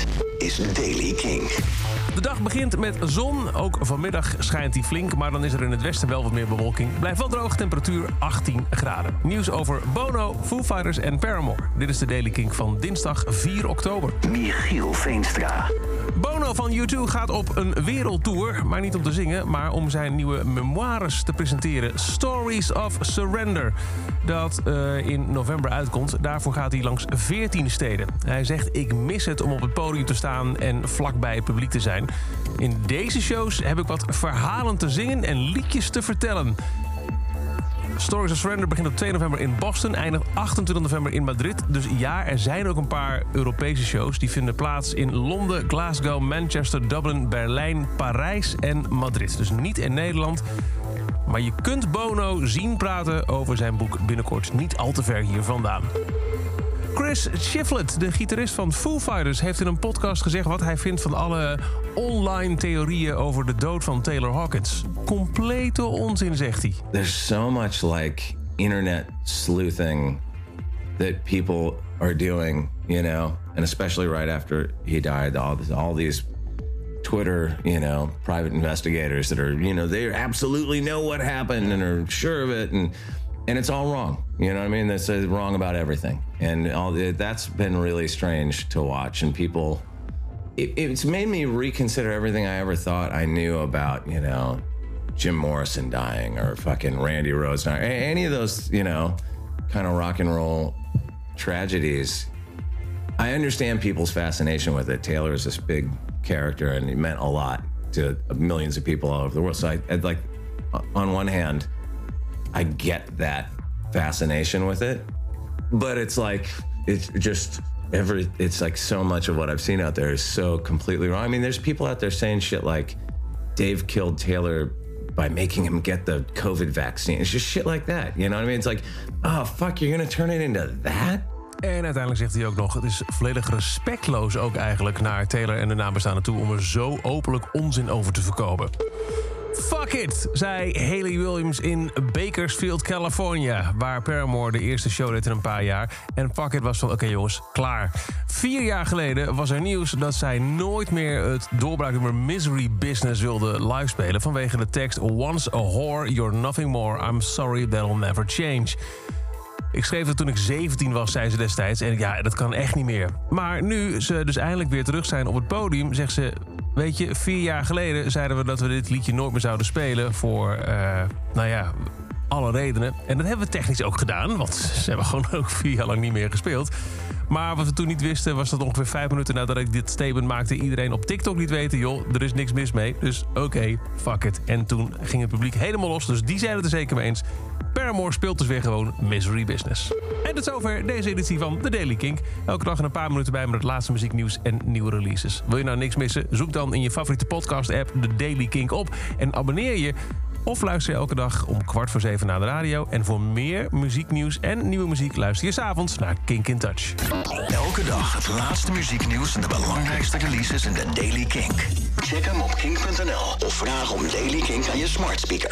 Dit is Daily King. De dag begint met zon. Ook vanmiddag schijnt die flink, maar dan is er in het westen wel wat meer bewolking. Blijft wel droog, temperatuur 18 graden. Nieuws over Bono, Foo Fighters en Paramore. Dit is de Daily King van dinsdag 4 oktober. Michiel Veenstra. Bono van U2 gaat op een wereldtour, maar niet om te zingen, maar om zijn nieuwe memoires te presenteren. Stories of Surrender. Dat eh, in november uitkomt. Daarvoor gaat hij langs 14 steden. Hij zegt: Ik mis het om op het podium te staan en vlakbij het publiek te zijn. In deze shows heb ik wat verhalen te zingen en liedjes te vertellen. Stories of Surrender begint op 2 november in Boston, eindigt 28 november in Madrid. Dus ja, er zijn ook een paar Europese shows. Die vinden plaats in Londen, Glasgow, Manchester, Dublin, Berlijn, Parijs en Madrid. Dus niet in Nederland. Maar je kunt Bono zien praten over zijn boek binnenkort niet al te ver hier vandaan. Chris Shiflett, de gitarist van Foo Fighters, heeft in een podcast gezegd wat hij vindt van alle online theorieën over de dood van Taylor Hawkins. Complete onzin, zegt hij. there's so much like internet sleuthing that people are doing, you know, and especially right after he died, all all these Twitter, you know, private investigators that are, you know, they absolutely know what happened and are sure of it, and and it's all wrong. You know what I mean? That's uh, wrong about everything, and all that's been really strange to watch, and people it, it's made me reconsider everything I ever thought I knew about, you know, Jim Morrison dying or fucking Randy Rhoads dying, any of those, you know, kind of rock and roll tragedies. I understand people's fascination with it. Taylor is this big character and he meant a lot to millions of people all over the world. So I, I'd like, on one hand, I get that fascination with it, but it's like it's just every it's like so much of what I've seen out there is so completely wrong. I mean, there's people out there saying shit like Dave killed Taylor by making him get the COVID vaccine. It's just shit like that. You know what I mean? It's like, oh fuck, you're gonna turn it into that? En uiteindelijk zegt hij ook nog: het is volledig respectloos ook eigenlijk naar Taylor en de nabestaanden toe om er zo openlijk onzin over te verkopen. Fuck it, zei Haley Williams in Bakersfield, California... waar Paramore de eerste show deed in een paar jaar. En fuck it was van, oké jongens, klaar. Vier jaar geleden was er nieuws dat zij nooit meer het doorbraaknummer Misery Business wilde livespelen... vanwege de tekst Once a whore, you're nothing more, I'm sorry that'll never change... Ik schreef het toen ik 17 was, zei ze destijds. En ja, dat kan echt niet meer. Maar nu ze dus eindelijk weer terug zijn op het podium, zegt ze... Weet je, vier jaar geleden zeiden we dat we dit liedje nooit meer zouden spelen... voor, eh, nou ja, alle redenen. En dat hebben we technisch ook gedaan, want ze hebben gewoon ook vier jaar lang niet meer gespeeld. Maar wat we toen niet wisten, was dat ongeveer vijf minuten nadat ik dit statement maakte... iedereen op TikTok liet weten, joh, er is niks mis mee. Dus oké, fuck it. En toen ging het publiek helemaal los, dus die zijn het er zeker mee eens. Paramore speelt dus weer gewoon Misery Business. En tot zover deze editie van The Daily Kink. Elke dag een paar minuten bij met het laatste muzieknieuws en nieuwe releases. Wil je nou niks missen? Zoek dan in je favoriete podcast-app The Daily Kink op... en abonneer je of luister je elke dag om kwart voor zeven naar de radio. En voor meer muzieknieuws en nieuwe muziek luister je s'avonds naar Kink in Touch. Elke dag het laatste muzieknieuws en de belangrijkste releases in de Daily Kink. Check hem op kink.nl of vraag om Daily Kink aan je smart speaker.